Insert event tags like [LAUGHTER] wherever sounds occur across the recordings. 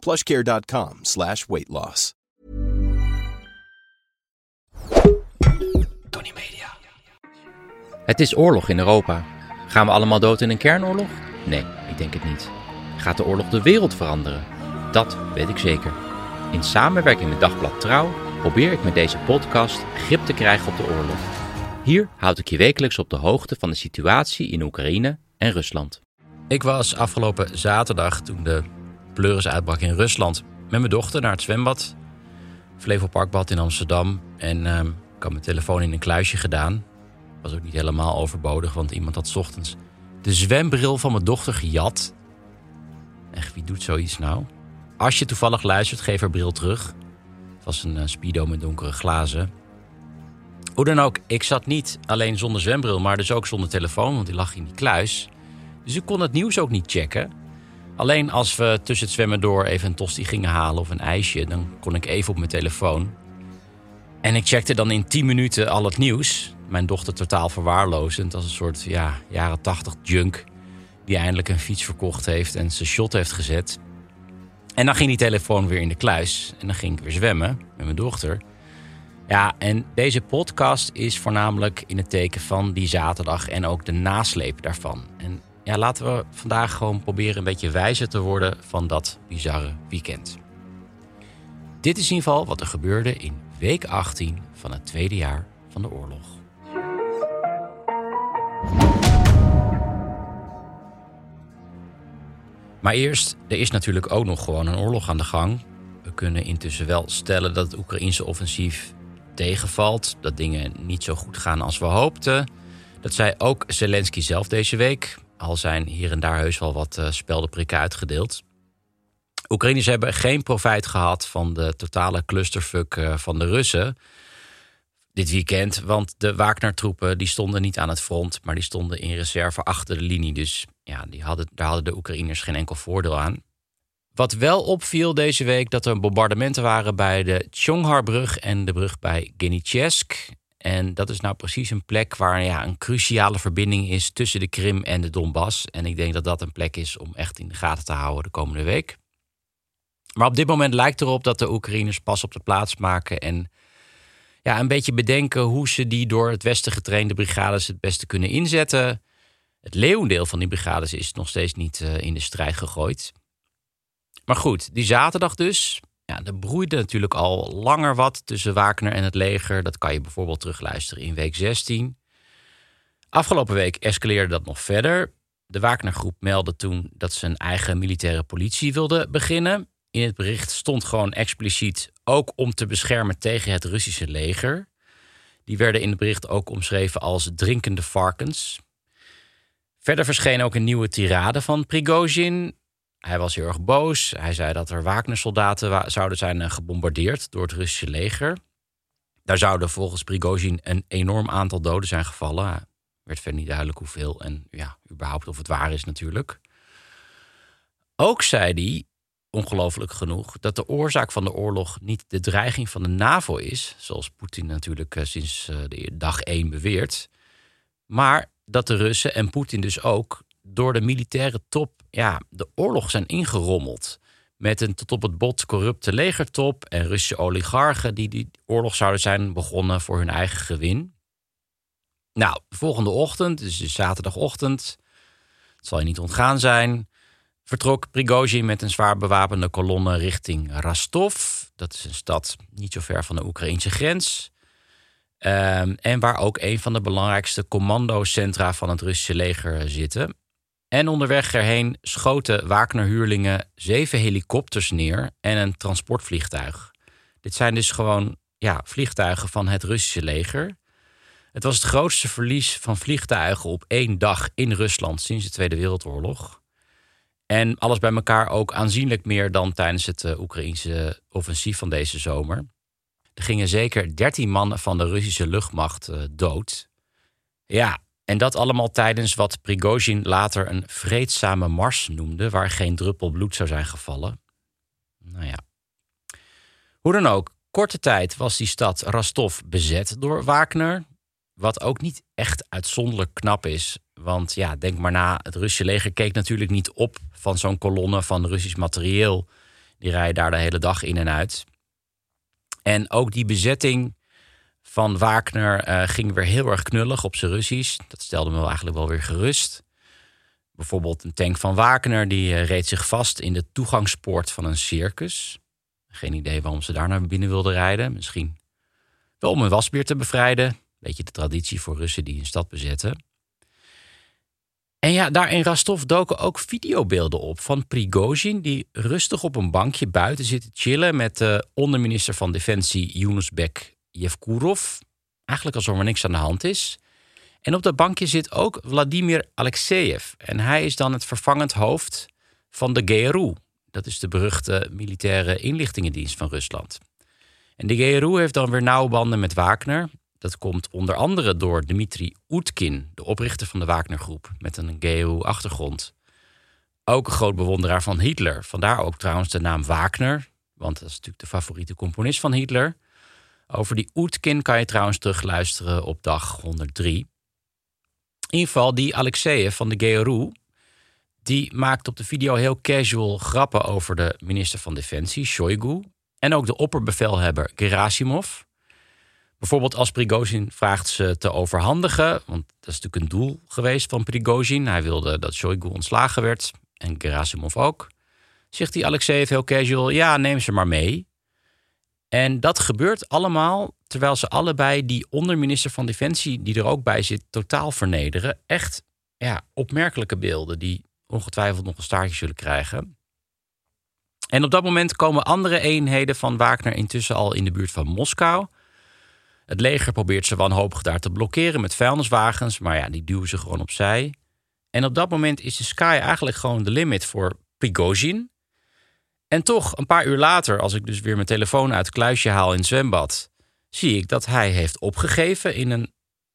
plushcare.com slash weight loss. Tony Media. Het is oorlog in Europa. Gaan we allemaal dood in een kernoorlog? Nee, ik denk het niet. Gaat de oorlog de wereld veranderen? Dat weet ik zeker. In samenwerking met Dagblad Trouw probeer ik met deze podcast grip te krijgen op de oorlog. Hier houd ik je wekelijks op de hoogte van de situatie in Oekraïne en Rusland. Ik was afgelopen zaterdag, toen de pleuris uitbrak in Rusland, met mijn dochter naar het zwembad. Flevo Parkbad in Amsterdam. En uh, ik had mijn telefoon in een kluisje gedaan. Was ook niet helemaal overbodig, want iemand had ochtends de zwembril van mijn dochter gejat. Echt, wie doet zoiets nou? Als je toevallig luistert, geef haar bril terug. Het was een uh, speedo met donkere glazen. Hoe dan ook, ik zat niet alleen zonder zwembril, maar dus ook zonder telefoon, want die lag in die kluis. Dus ik kon het nieuws ook niet checken. Alleen als we tussen het zwemmen door even een tosti gingen halen of een ijsje, dan kon ik even op mijn telefoon. En ik checkte dan in 10 minuten al het nieuws. Mijn dochter totaal verwaarlozend als een soort ja, jaren 80 junk die eindelijk een fiets verkocht heeft en zijn shot heeft gezet. En dan ging die telefoon weer in de kluis en dan ging ik weer zwemmen met mijn dochter. Ja, en deze podcast is voornamelijk in het teken van die zaterdag en ook de nasleep daarvan. En ja, laten we vandaag gewoon proberen een beetje wijzer te worden van dat bizarre weekend. Dit is in ieder geval wat er gebeurde in week 18 van het tweede jaar van de oorlog. Maar eerst, er is natuurlijk ook nog gewoon een oorlog aan de gang. We kunnen intussen wel stellen dat het Oekraïense offensief tegenvalt, dat dingen niet zo goed gaan als we hoopten. Dat zei ook Zelensky zelf deze week, al zijn hier en daar heus wel wat uh, speldenprikken uitgedeeld. Oekraïners hebben geen profijt gehad van de totale clusterfuck uh, van de Russen dit weekend. Want de Wagner-troepen die stonden niet aan het front, maar die stonden in reserve achter de linie. Dus ja, die hadden, daar hadden de Oekraïners geen enkel voordeel aan. Wat wel opviel deze week, dat er bombardementen waren bij de Tjonghar-brug en de brug bij Genichesk. En dat is nou precies een plek waar ja, een cruciale verbinding is tussen de Krim en de Donbass. En ik denk dat dat een plek is om echt in de gaten te houden de komende week. Maar op dit moment lijkt erop dat de Oekraïners pas op de plaats maken en ja, een beetje bedenken hoe ze die door het Westen getrainde brigades het beste kunnen inzetten. Het leeuwendeel van die brigades is nog steeds niet uh, in de strijd gegooid. Maar goed, die zaterdag dus. Ja, er broeide natuurlijk al langer wat tussen Wagner en het leger. Dat kan je bijvoorbeeld terugluisteren in week 16. Afgelopen week escaleerde dat nog verder. De Wagner-groep meldde toen dat ze een eigen militaire politie wilde beginnen. In het bericht stond gewoon expliciet ook om te beschermen tegen het Russische leger. Die werden in het bericht ook omschreven als drinkende varkens. Verder verscheen ook een nieuwe tirade van Prigozhin. Hij was heel erg boos. Hij zei dat er Wagner-soldaten zouden zijn gebombardeerd door het Russische leger. Daar zouden volgens Prigozhin een enorm aantal doden zijn gevallen. Werd verder niet duidelijk hoeveel en ja, überhaupt of het waar is natuurlijk. Ook zei hij, ongelooflijk genoeg, dat de oorzaak van de oorlog niet de dreiging van de NAVO is, zoals Poetin natuurlijk sinds de dag één beweert, maar dat de Russen en Poetin dus ook door de militaire top ja, de oorlog zijn ingerommeld. Met een tot op het bot corrupte legertop en Russische oligarchen die die oorlog zouden zijn begonnen voor hun eigen gewin. Nou, de volgende ochtend, dus zaterdagochtend, het zal je niet ontgaan zijn, vertrok Prigozhin met een zwaar bewapende kolonne richting Rostov. Dat is een stad niet zo ver van de Oekraïnse grens. Um, en waar ook een van de belangrijkste commandocentra van het Russische leger zitten. En onderweg erheen schoten Wagner-huurlingen zeven helikopters neer en een transportvliegtuig. Dit zijn dus gewoon ja, vliegtuigen van het Russische leger. Het was het grootste verlies van vliegtuigen op één dag in Rusland sinds de Tweede Wereldoorlog. En alles bij elkaar ook aanzienlijk meer dan tijdens het uh, Oekraïnse offensief van deze zomer. Er gingen zeker 13 mannen van de Russische luchtmacht uh, dood. Ja, en dat allemaal tijdens wat Prigozhin later een vreedzame mars noemde, waar geen druppel bloed zou zijn gevallen. Nou ja. Hoe dan ook, korte tijd was die stad Rostov bezet door Wagner. Wat ook niet echt uitzonderlijk knap is. Want ja, denk maar na, het Russische leger keek natuurlijk niet op van zo'n kolonne van Russisch materieel. Die rijden daar de hele dag in en uit. En ook die bezetting van Wagner uh, ging weer heel erg knullig op zijn Russisch. Dat stelde me eigenlijk wel weer gerust. Bijvoorbeeld een tank van Wagner die uh, reed zich vast in de toegangspoort van een circus. Geen idee waarom ze daar naar binnen wilden rijden. Misschien wel om een wasbeer te bevrijden. Beetje de traditie voor Russen die een stad bezetten. En ja, daar in Rostov doken ook videobeelden op van Prigozhin... die rustig op een bankje buiten zit te chillen... met de onderminister van Defensie Yunusbek Yevkurov. Eigenlijk alsof er niks aan de hand is. En op dat bankje zit ook Vladimir Alexeyev. En hij is dan het vervangend hoofd van de GRU. Dat is de beruchte militaire inlichtingendienst van Rusland. En de GRU heeft dan weer nauwe banden met Wagner. Dat komt onder andere door Dmitri Utkin, de oprichter van de Wagner-groep, met een GRU-achtergrond. Ook een groot bewonderaar van Hitler. Vandaar ook trouwens de naam Wagner, want dat is natuurlijk de favoriete componist van Hitler. Over die Utkin kan je trouwens terugluisteren op dag 103. In ieder geval, die Alexeyev van de GRU, die maakt op de video heel casual grappen over de minister van Defensie, Shoigu, en ook de opperbevelhebber Gerasimov. Bijvoorbeeld als Prigozhin vraagt ze te overhandigen, want dat is natuurlijk een doel geweest van Prigozhin. Hij wilde dat Shoigu ontslagen werd en Gerasimov ook. Zegt die Alexeyev heel casual, ja, neem ze maar mee. En dat gebeurt allemaal terwijl ze allebei die onderminister van Defensie, die er ook bij zit, totaal vernederen. Echt ja, opmerkelijke beelden die ongetwijfeld nog een staartje zullen krijgen. En op dat moment komen andere eenheden van Wagner intussen al in de buurt van Moskou. Het leger probeert ze wanhopig daar te blokkeren met vuilniswagens, maar ja, die duwen ze gewoon opzij. En op dat moment is de sky eigenlijk gewoon de limit voor Prigozhin. En toch, een paar uur later, als ik dus weer mijn telefoon uit het kluisje haal in het zwembad, zie ik dat hij heeft opgegeven in een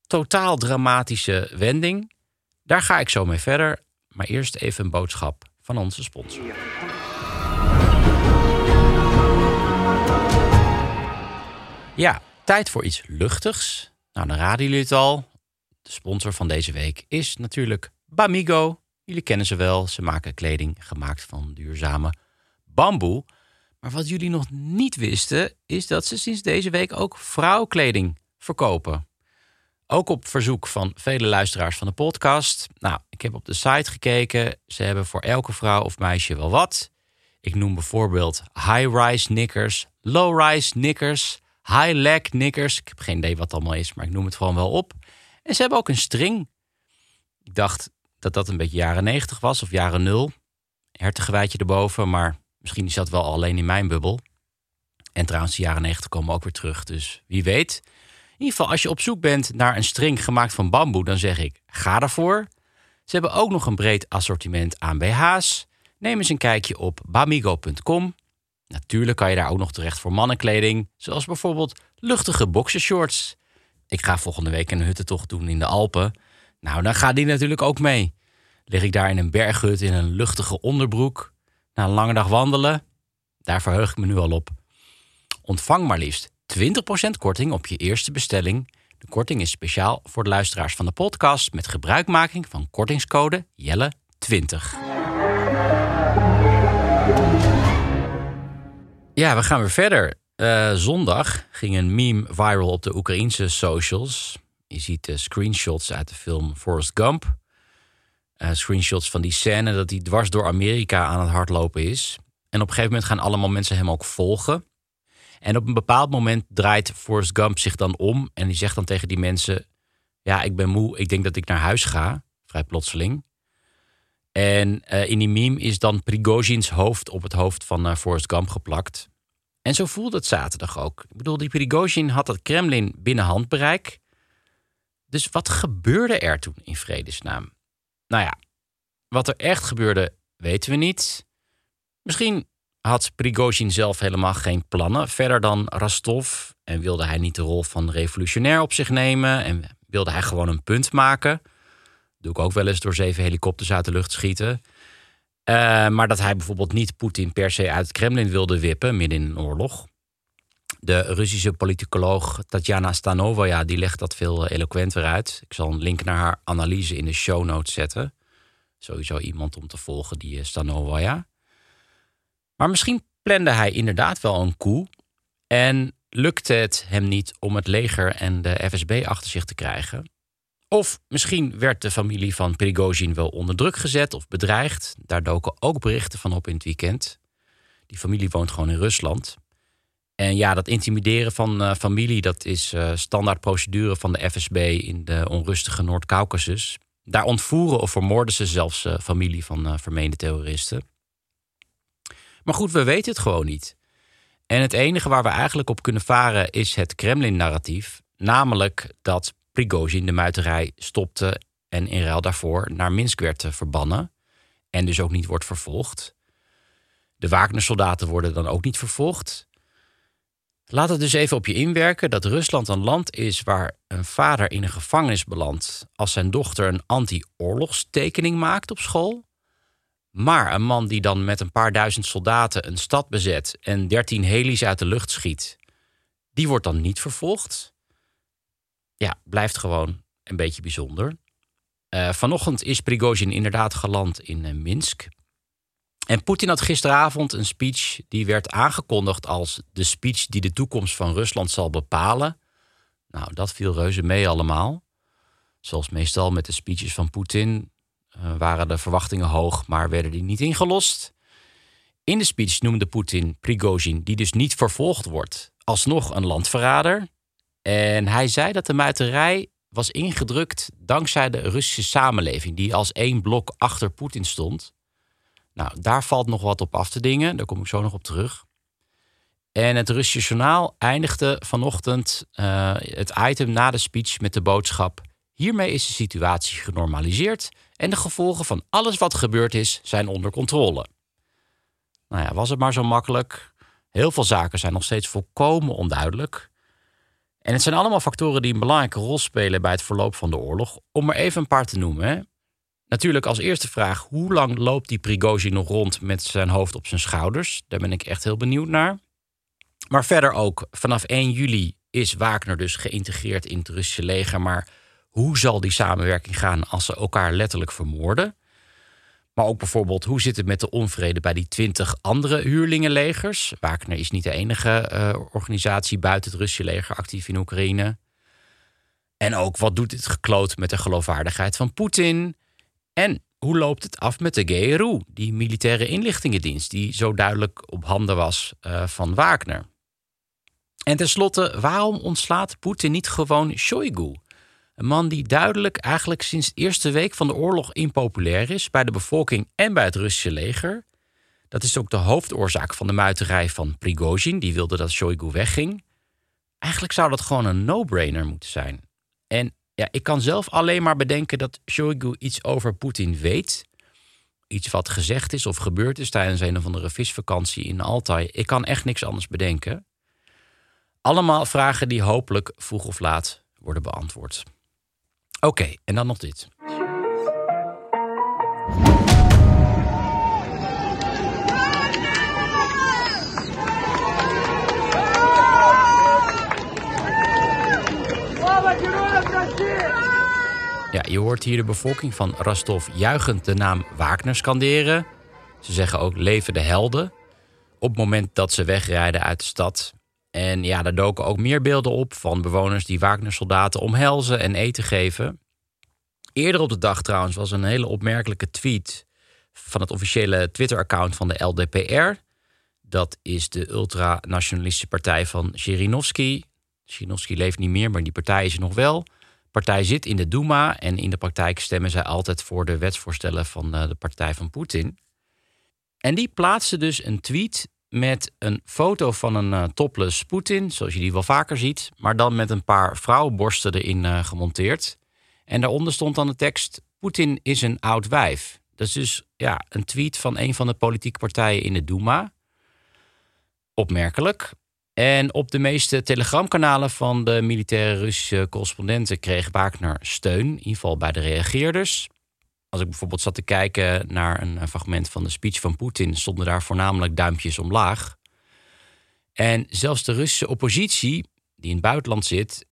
totaal dramatische wending. Daar ga ik zo mee verder, maar eerst even een boodschap van onze sponsor. Ja, tijd voor iets luchtigs. Nou, dan raden jullie het al. De sponsor van deze week is natuurlijk Bamigo. Jullie kennen ze wel. Ze maken kleding gemaakt van duurzame bamboe. Maar wat jullie nog niet wisten, is dat ze sinds deze week ook vrouwkleding verkopen. Ook op verzoek van vele luisteraars van de podcast. Nou, ik heb op de site gekeken. Ze hebben voor elke vrouw of meisje wel wat. Ik noem bijvoorbeeld high-rise knickers, low-rise knickers, high-leg knickers. Ik heb geen idee wat het allemaal is, maar ik noem het gewoon wel op. En ze hebben ook een string. Ik dacht dat dat een beetje jaren 90 was of jaren 0. Hertengewijtje erboven, maar Misschien is dat wel alleen in mijn bubbel. En trouwens, de jaren 90 komen ook weer terug. Dus wie weet. In ieder geval, als je op zoek bent naar een string gemaakt van bamboe, dan zeg ik: ga daarvoor. Ze hebben ook nog een breed assortiment aan BH's. Neem eens een kijkje op bamigo.com. Natuurlijk kan je daar ook nog terecht voor mannenkleding, zoals bijvoorbeeld luchtige boxershorts. Ik ga volgende week een huttentocht doen in de Alpen. Nou, dan gaat die natuurlijk ook mee. Lig ik daar in een berghut in een luchtige onderbroek, na een lange dag wandelen, daar verheug ik me nu al op. Ontvang maar liefst 20% korting op je eerste bestelling. De korting is speciaal voor de luisteraars van de podcast met gebruikmaking van kortingscode Jelle20. Ja, we gaan weer verder. Uh, zondag ging een meme viral op de Oekraïnse socials. Je ziet de screenshots uit de film Forrest Gump. Uh, screenshots van die scène dat hij dwars door Amerika aan het hardlopen is. En op een gegeven moment gaan allemaal mensen hem ook volgen. En op een bepaald moment draait Forrest Gump zich dan om en die zegt dan tegen die mensen: Ja, ik ben moe, ik denk dat ik naar huis ga. Vrij plotseling. En uh, in die meme is dan Prigozhin's hoofd op het hoofd van uh, Forrest Gump geplakt. En zo voelde het zaterdag ook. Ik bedoel, die Prigozhin had het Kremlin binnen handbereik. Dus wat gebeurde er toen in vredesnaam? Nou ja, wat er echt gebeurde, weten we niet. Misschien had Prigozhin zelf helemaal geen plannen verder dan Rostov en wilde hij niet de rol van revolutionair op zich nemen en wilde hij gewoon een punt maken. Doe ik ook wel eens door zeven helikopters uit de lucht schieten. Uh, maar dat hij bijvoorbeeld niet Poetin per se uit het Kremlin wilde wippen midden in een oorlog. De Russische politicoloog Tatjana Stanovaya die legt dat veel eloquenter uit. Ik zal een link naar haar analyse in de show notes zetten. Sowieso iemand om te volgen, die Stanovaya. Maar misschien plande hij inderdaad wel een coup. En lukte het hem niet om het leger en de FSB achter zich te krijgen. Of misschien werd de familie van Prigozhin wel onder druk gezet of bedreigd. Daar doken ook berichten van op in het weekend. Die familie woont gewoon in Rusland. En ja, dat intimideren van uh, familie, dat is uh, standaard procedure van de FSB in de onrustige Noord-Caucasus. Daar ontvoeren of vermoorden ze zelfs uh, familie van vermeende terroristen. Maar goed, we weten het gewoon niet. En het enige waar we eigenlijk op kunnen varen is het Kremlin-narratief. Namelijk dat Prigozhin de muiterij stopte en in ruil daarvoor naar Minsk werd verbannen. En dus ook niet wordt vervolgd. De Wagner-soldaten worden dan ook niet vervolgd. Laat het dus even op je inwerken dat Rusland een land is waar een vader in een gevangenis belandt als zijn dochter een anti-oorlogstekening maakt op school. Maar een man die dan met een paar duizend soldaten een stad bezet en dertien heli's uit de lucht schiet, die wordt dan niet vervolgd. Ja, blijft gewoon een beetje bijzonder. Uh, vanochtend is Prigozhin inderdaad geland in uh, Minsk. En Poetin had gisteravond een speech die werd aangekondigd als de speech die de toekomst van Rusland zal bepalen. Nou, dat viel reuze mee allemaal. Zoals meestal met de speeches van Poetin uh, waren de verwachtingen hoog, maar werden die niet ingelost. In de speech noemde Poetin Prigozhin, die dus niet vervolgd wordt, alsnog een landverrader. En hij zei dat de muiterij was ingedrukt dankzij de Russische samenleving, die als één blok achter Poetin stond. Nou, daar valt nog wat op af te dingen, daar kom ik zo nog op terug. En het Russische journaal eindigde vanochtend uh, het item na de speech met de boodschap: Hiermee is de situatie genormaliseerd en de gevolgen van alles wat gebeurd is zijn onder controle. Nou ja, was het maar zo makkelijk? Heel veel zaken zijn nog steeds volkomen onduidelijk. En het zijn allemaal factoren die een belangrijke rol spelen bij het verloop van de oorlog. Om er even een paar te noemen. Natuurlijk als eerste vraag, hoe lang loopt die Prigozhin nog rond met zijn hoofd op zijn schouders? Daar ben ik echt heel benieuwd naar. Maar verder ook, vanaf 1 juli is Wagner dus geïntegreerd in het Russische leger. Maar hoe zal die samenwerking gaan als ze elkaar letterlijk vermoorden? Maar ook bijvoorbeeld, hoe zit het met de onvrede bij die twintig andere huurlingenlegers? Wagner is niet de enige uh, organisatie buiten het Russische leger actief in Oekraïne. En ook, wat doet dit gekloot met de geloofwaardigheid van Poetin? En hoe loopt het af met de GRU, die militaire inlichtingendienst, die zo duidelijk op handen was uh, van Wagner? En tenslotte, waarom ontslaat Poetin niet gewoon Shoigu? Een man die duidelijk eigenlijk sinds de eerste week van de oorlog impopulair is bij de bevolking en bij het Russische leger. Dat is ook de hoofdoorzaak van de muiterij van Prigozhin, die wilde dat Shoigu wegging. Eigenlijk zou dat gewoon een no-brainer moeten zijn. En ja, ik kan zelf alleen maar bedenken dat Shoigu iets over Poetin weet. Iets wat gezegd is of gebeurd is tijdens een of andere visvakantie in Altai. Ik kan echt niks anders bedenken. Allemaal vragen die hopelijk vroeg of laat worden beantwoord. Oké, en dan nog dit. Ja, je hoort hier de bevolking van Rostov juichend de naam Wagner scanderen. Ze zeggen ook leven de helden. Op het moment dat ze wegrijden uit de stad. En ja, daar doken ook meer beelden op van bewoners die Wagner-soldaten omhelzen en eten geven. Eerder op de dag trouwens was een hele opmerkelijke tweet van het officiële Twitter-account van de LDPR. Dat is de ultranationalistische partij van Zhirinovsky. Zhirinovsky leeft niet meer, maar die partij is er nog wel. Partij zit in de Duma en in de praktijk stemmen zij altijd voor de wetsvoorstellen van eh, de partij van Poetin. En die plaatste dus een tweet met een foto van een uh, topless Poetin, zoals je die wel vaker ziet, maar dan met een paar vrouwenborsten erin uh, gemonteerd. En daaronder stond dan de tekst: Poetin is een oud wijf. Dat is dus ja, een tweet van een van de politieke partijen in de Duma. Opmerkelijk. En op de meeste telegramkanalen van de militaire Russische correspondenten kreeg Wagner steun, in ieder geval bij de reageerders. Als ik bijvoorbeeld zat te kijken naar een fragment van de speech van Poetin, stonden daar voornamelijk duimpjes omlaag. En zelfs de Russische oppositie, die in het buitenland zit,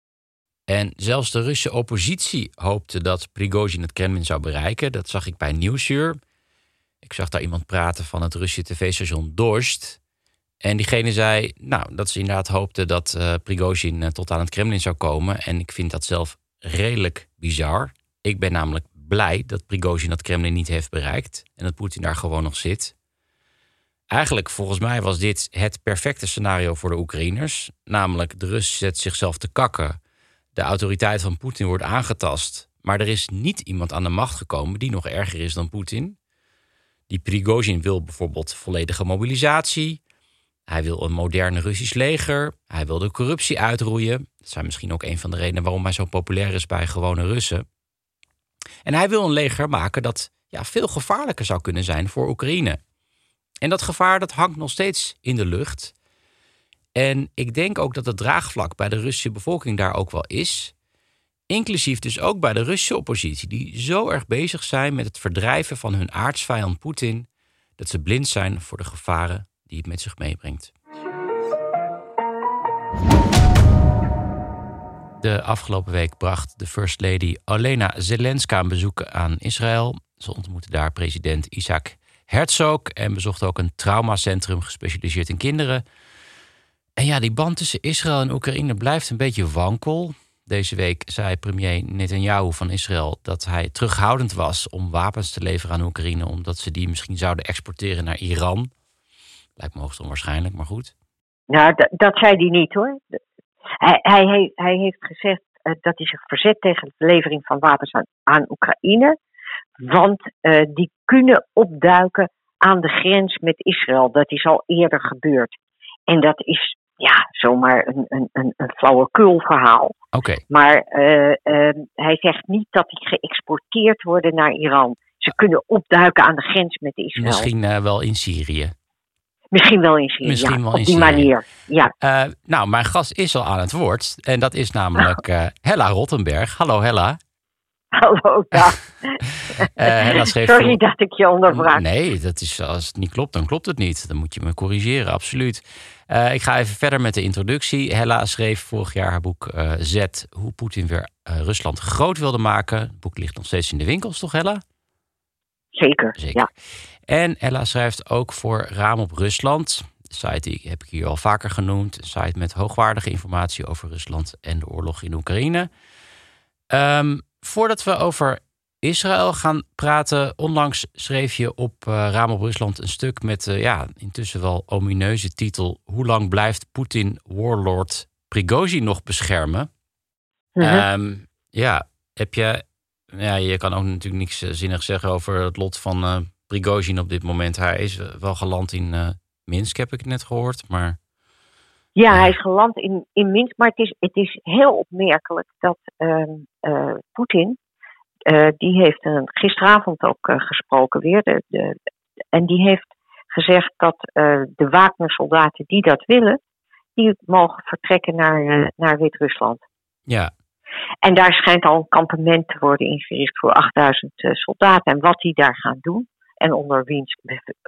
en zelfs de Russische oppositie hoopte dat Prigozhin het Kremlin zou bereiken. Dat zag ik bij Nieuwsuur. Ik zag daar iemand praten van het Russische tv-station Dorst. En diegene zei nou, dat ze inderdaad hoopte dat uh, Prigozhin eh, tot aan het Kremlin zou komen. En ik vind dat zelf redelijk bizar. Ik ben namelijk blij dat Prigozhin het Kremlin niet heeft bereikt. En dat Poetin daar gewoon nog zit. Eigenlijk, volgens mij, was dit het perfecte scenario voor de Oekraïners. Namelijk, de Russen zet zichzelf te kakken de autoriteit van Poetin wordt aangetast. Maar er is niet iemand aan de macht gekomen die nog erger is dan Poetin. Die Prigozhin wil bijvoorbeeld volledige mobilisatie. Hij wil een moderne Russisch leger. Hij wil de corruptie uitroeien. Dat zijn misschien ook een van de redenen waarom hij zo populair is bij gewone Russen. En hij wil een leger maken dat ja, veel gevaarlijker zou kunnen zijn voor Oekraïne. En dat gevaar dat hangt nog steeds in de lucht. En ik denk ook dat het draagvlak bij de Russische bevolking daar ook wel is. Inclusief dus ook bij de Russische oppositie, die zo erg bezig zijn met het verdrijven van hun aardsvijand Poetin, dat ze blind zijn voor de gevaren die het met zich meebrengt. De afgelopen week bracht de First Lady Olena Zelenska een bezoek aan Israël. Ze ontmoette daar president Isaac Herzog en bezocht ook een traumacentrum gespecialiseerd in kinderen. En ja, die band tussen Israël en Oekraïne blijft een beetje wankel. Deze week zei premier Netanyahu van Israël dat hij terughoudend was om wapens te leveren aan Oekraïne, omdat ze die misschien zouden exporteren naar Iran. Lijkt me hoogst onwaarschijnlijk, maar goed. Nou, dat zei hij niet hoor. Hij, hij, hij heeft gezegd uh, dat hij zich verzet tegen de levering van wapens aan, aan Oekraïne. Want uh, die kunnen opduiken aan de grens met Israël. Dat is al eerder gebeurd. En dat is ja, zomaar een, een, een, een flauwekul verhaal. Oké. Maar uh, uh, hij zegt niet dat die geëxporteerd worden naar Iran. Ze kunnen opduiken aan de grens met Israël. Misschien wel in Syrië. Misschien wel in Misschien ja, wel op die manier. Ja. nou, mijn gast is al aan het woord. En dat is namelijk [LAUGHS] Hella Rottenberg. Hallo Hella. Hallo, [LAUGHS] dag. uh, Sorry dat ik je onderbrak. Nee, dat is, als het niet klopt, dan klopt het niet. Dan moet je me corrigeren, absoluut. Uh, ik ga even verder met de introductie. Hella schreef vorig jaar haar boek uh, Z, hoe Poetin weer Rusland groot wilde maken. Het boek ligt nog steeds in de winkels, toch Hella? Zeker, Zeker. ja. En Hella schrijft ook voor Raam op Rusland. De site die heb ik hier al vaker genoemd. Een site met hoogwaardige informatie over Rusland en de oorlog in Oekraïne. Um, Voordat we over Israël gaan praten, onlangs schreef je op uh, Raam op Rusland een stuk met uh, ja, intussen wel omineuze titel: Hoe lang blijft Poetin warlord Prigozhin nog beschermen? Mm ja, heb je. Ja, je kan ook natuurlijk niks eh, zinnig zeggen over het lot van uh, Prigozhin op dit moment. Hij is wel geland in Minsk, heb ik net gehoord. Maar ja, hij is geland in, in Minsk, maar het is, het is heel opmerkelijk dat uh, Poetin, die heeft een, gisteravond ook gesproken weer, de, de, en die heeft gezegd dat de Wagner-soldaten die dat willen, die mogen vertrekken naar, naar Wit-Rusland. Ja. En daar schijnt al een kampement te worden ingericht voor 8000 soldaten. En wat die daar gaan doen, en onder wiens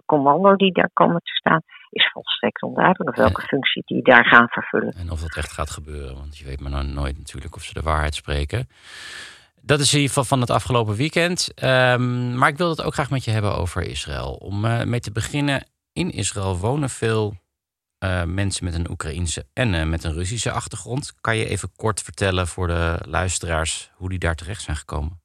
commando die daar komen te staan, is volstrekt onduidelijk. Of welke functie die daar gaan vervullen. En of dat echt gaat gebeuren, want je weet maar nou nooit natuurlijk of ze de waarheid spreken. Dat is in ieder geval van het afgelopen weekend. Um, maar ik wil het ook graag met je hebben over Israël. Om uh, mee te beginnen, in Israël wonen veel uh, mensen met een Oekraïense en uh, met een Russische achtergrond. Kan je even kort vertellen voor de luisteraars hoe die daar terecht zijn gekomen?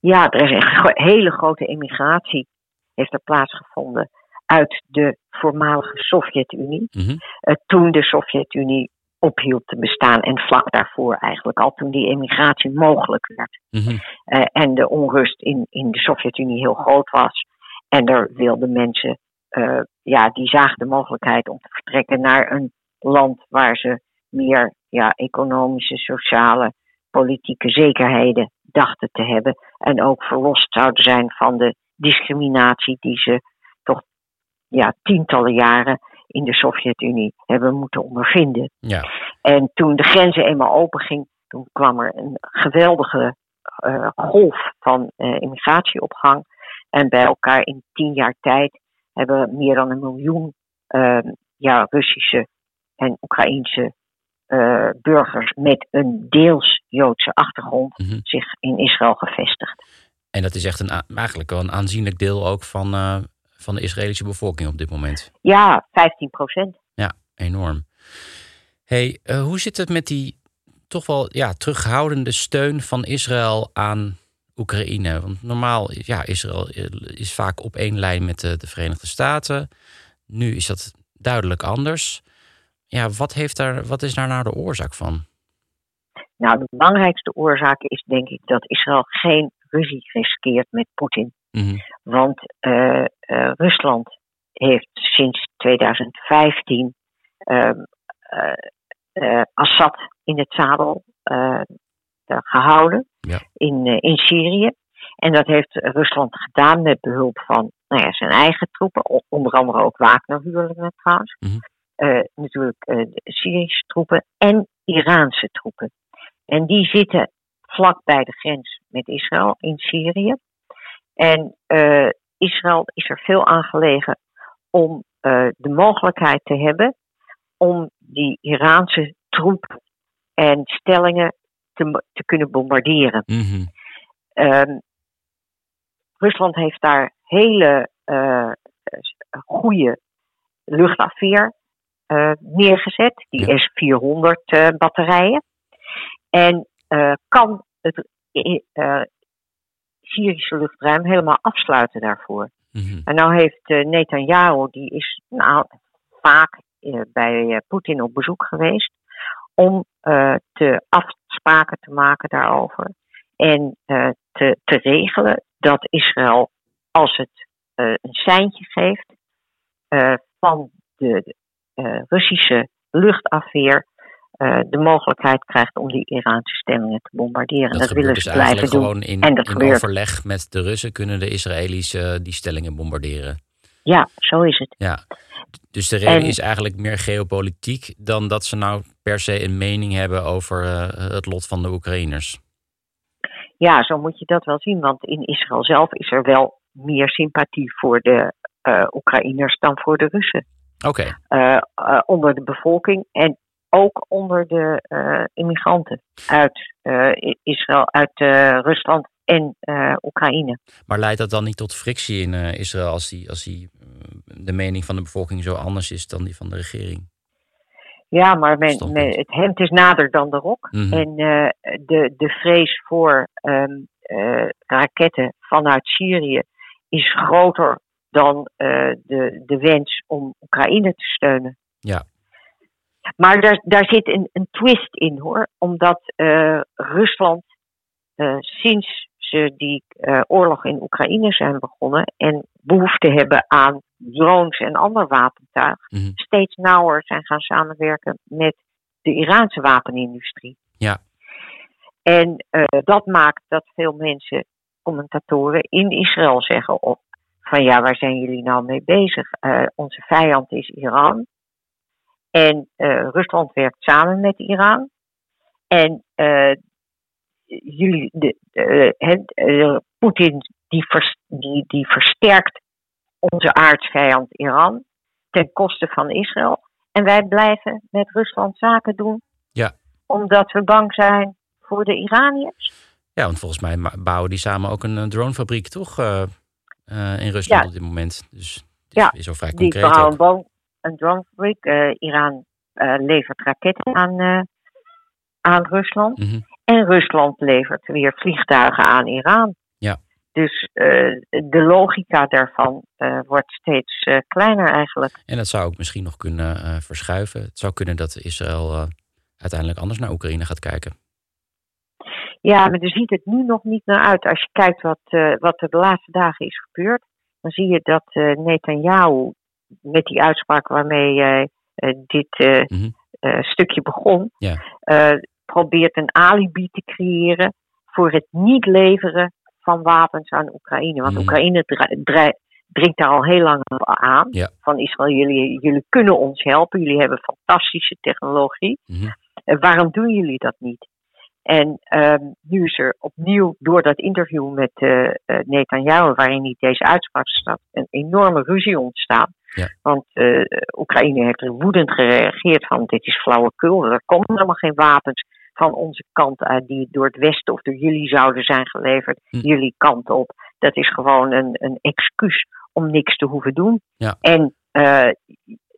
Ja, er is een hele grote emigratie heeft er plaatsgevonden uit de voormalige Sovjet-Unie. Mm -hmm. uh, toen de Sovjet-Unie ophield te bestaan en vlak daarvoor eigenlijk al toen die emigratie mogelijk werd. Mm -hmm. uh, en de onrust in, in de Sovjet-Unie heel groot was. En er wilden mensen, uh, ja, die zagen de mogelijkheid om te vertrekken naar een land waar ze meer ja, economische, sociale, politieke zekerheden dachten te hebben En ook verlost zouden zijn van de discriminatie die ze toch ja, tientallen jaren in de Sovjet-Unie hebben moeten ondervinden. Ja. En toen de grenzen eenmaal open ging, toen kwam er een geweldige uh, golf van uh, immigratieopgang. En bij elkaar in tien jaar tijd hebben meer dan een miljoen uh, ja, Russische en Oekraïense burgers met een deels Joodse achtergrond Mhm. zich in Israël gevestigd. En dat is echt een, eigenlijk wel een aanzienlijk deel ook van, van de Israëlische bevolking op dit moment. Ja, 15 procent. Ja, enorm. Hey, uh, hoe zit het met die toch wel ja, terughoudende steun van Israël aan Oekraïne? Want normaal, ja, Israël is vaak op één lijn met de, de Verenigde Staten. Nu is dat duidelijk anders. Ja, wat, heeft daar, wat is daar nou de oorzaak van? Nou, de belangrijkste oorzaak is denk ik dat Israël geen ruzie riskeert met Poetin. Mm -hmm. Want uh, uh, Rusland heeft sinds 2015 uh, Assad in het zadel gehouden ja. in, in Syrië. En dat heeft Rusland gedaan met behulp van nou ja, zijn eigen troepen, onder andere ook Wagner-huurlingen trouwens. Mm -hmm. natuurlijk Syrische troepen en Iraanse troepen. En die zitten vlak bij de grens met Israël in Syrië. En uh, Israël is er veel aan gelegen om de mogelijkheid te hebben om die Iraanse troepen en stellingen te, te kunnen bombarderen. Mm -hmm. um, Rusland heeft daar hele uh, goede luchtafweer neergezet, die Ja. S-400 batterijen. En kan het Syrische luchtruim helemaal afsluiten daarvoor. Mm -hmm. En nou heeft uh, Netanyahu, die is nou, vaak uh, bij uh, Poetin op bezoek geweest, om te afspraken te maken daarover. En te, te regelen dat Israël, als het een seintje geeft van de Russische luchtafweer, uh, de mogelijkheid krijgt om die Iraanse stemmingen te bombarderen. Dat, dat willen dus ze blijven doen. gewoon in, en dat in gebeurt. overleg met de Russen kunnen de Israëli's uh, die stellingen bombarderen. Ja, zo is het. Ja. Dus de reden En- is eigenlijk meer geopolitiek dan dat ze nou per se een mening hebben over uh, het lot van de Oekraïners. Ja, zo moet je dat wel zien. Want in Israël zelf is er wel meer sympathie voor de uh, Oekraïners dan voor de Russen. Oké, uh, onder de bevolking en ook onder de immigranten uit Israël, uit Rusland en Oekraïne. maar leidt dat dan niet tot frictie in Israël als, die, als die, de mening van de bevolking zo anders is dan die van de regering? Ja, maar men, Standpunt. men, het hemd is nader dan de rok. Mhm. En uh, de, de vrees voor um, uh, raketten vanuit Syrië is groter dan uh, de, de wens om Oekraïne te steunen. Ja. Maar daar, daar zit een, een twist in hoor. Omdat Rusland sinds ze die oorlog in Oekraïne zijn begonnen en behoefte hebben aan drones en ander wapentuig, Mhm. steeds nauwer zijn gaan samenwerken met de Iraanse wapenindustrie. Ja. En uh, dat maakt dat veel mensen, commentatoren in Israël zeggen op, van ja, waar zijn jullie nou mee bezig? Uh, onze vijand is Iran. En uh, Rusland werkt samen met Iran. En jullie, de, Poetin, die, vers, die, die versterkt onze aardsvijand Iran ten koste van Israël. En wij blijven met Rusland zaken doen. Ja. Omdat we bang zijn voor de Iraniërs. Ja, want volgens mij bouwen die samen ook een, eh, dronefabriek, toch? eh, eh, in Rusland Ja. op dit moment. Dus Ja, is al vrij Die concreet bouwen ook. bo- een dronefabriek. Uh, Iran levert raketten aan, aan Rusland. Mhm. En Rusland levert weer vliegtuigen aan Iran. Dus uh, de logica daarvan uh, wordt steeds uh, kleiner eigenlijk. En dat zou ook misschien nog kunnen eh, verschuiven. Het zou kunnen dat Israël eh, uiteindelijk anders naar Oekraïne gaat kijken. Ja, maar er ziet het nu nog niet naar uit. Als je kijkt wat, wat er de laatste dagen is gebeurd, dan zie je dat uh, Netanyahu met die uitspraak waarmee dit Mhm. stukje begon, Ja. probeert een alibi te creëren voor het niet leveren van wapens aan Oekraïne. Want mm. Oekraïne dringt daar al heel lang aan. Van Israël, jullie, jullie kunnen ons helpen. Jullie hebben fantastische technologie. Mm waarom doen jullie dat niet? En um, nu is er opnieuw door dat interview met uh, Netanyahu, waarin hij deze uitspraak staat, een enorme ruzie ontstaan. Ja. Want uh, Oekraïne heeft er woedend gereageerd van dit is flauwekul, er komen helemaal geen wapens van onze kant uit die door het Westen of door jullie zouden zijn geleverd, hm. jullie kant op. Dat is gewoon een, een excuus om niks te hoeven doen. Ja. En uh,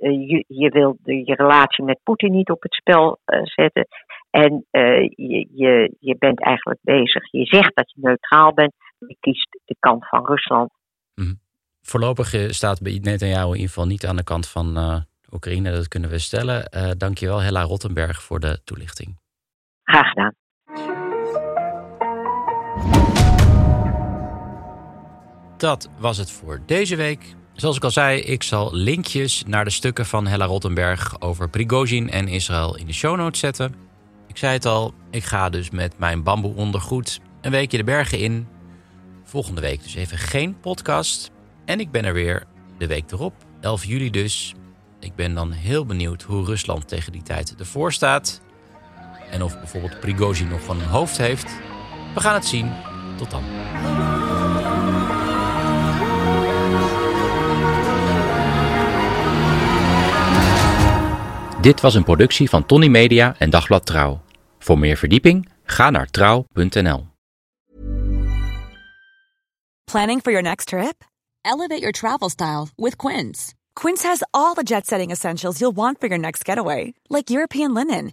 je, je wil de, je relatie met Poetin niet op het spel uh, zetten. En uh, je, je, je bent eigenlijk bezig. Je zegt dat je neutraal bent, maar je kiest de kant van Rusland. Mm. Voorlopig staat Netanyahu in ieder geval niet aan de kant van Oekraïne, dat kunnen we stellen. Uh, dankjewel, Hella Rottenberg, voor de toelichting. Graag gedaan. Dat was het voor deze week. Zoals ik al zei, ik zal linkjes naar de stukken van Hella Rottenberg over Prigozhin en Israël in de show notes zetten. Ik zei het al, ik ga dus met mijn bamboe ondergoed een weekje de bergen in. Volgende week dus even geen podcast. En ik ben er weer de week erop, 11 juli dus. Ik ben dan heel benieuwd hoe Rusland tegen die tijd ervoor staat. En of bijvoorbeeld Prigozhin nog van een hoofd heeft. We gaan het zien. Tot dan. Dit was een productie van Tony Media en Dagblad Trouw. Voor meer verdieping ga naar trouw.nl. Planning for your next trip? Elevate your travel style with Quince. Quince has all the jet-setting essentials you'll want for your next getaway, like European linen,